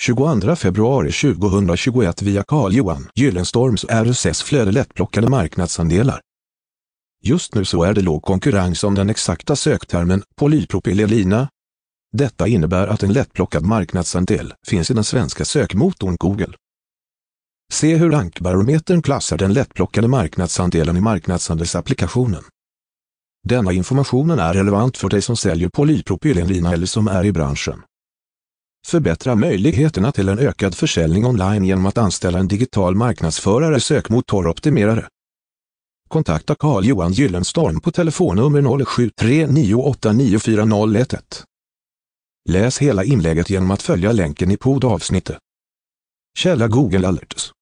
22 februari 2021 via Carl-Johan Gyllenstorms RSS-flöde lättplockade marknadsandelar. Just nu så är det låg konkurrens om den exakta söktermen polypropylelina. Detta innebär att en lättplockad marknadsandel finns i den svenska sökmotorn Google. Se hur rankbarometern klassar den lättplockade marknadsandelen i marknadsandelsapplikationen. Denna informationen är relevant för dig som säljer polypropylenlina eller som är i branschen. Förbättra möjligheterna till en ökad försäljning online genom att anställa en digital marknadsförare sökmotoroptimerare. Kontakta Carl-Johan Gyllenstorm på telefonnummer 0739894011. Läs hela inlägget genom att följa länken i poddavsnittet. Källa Google Alerts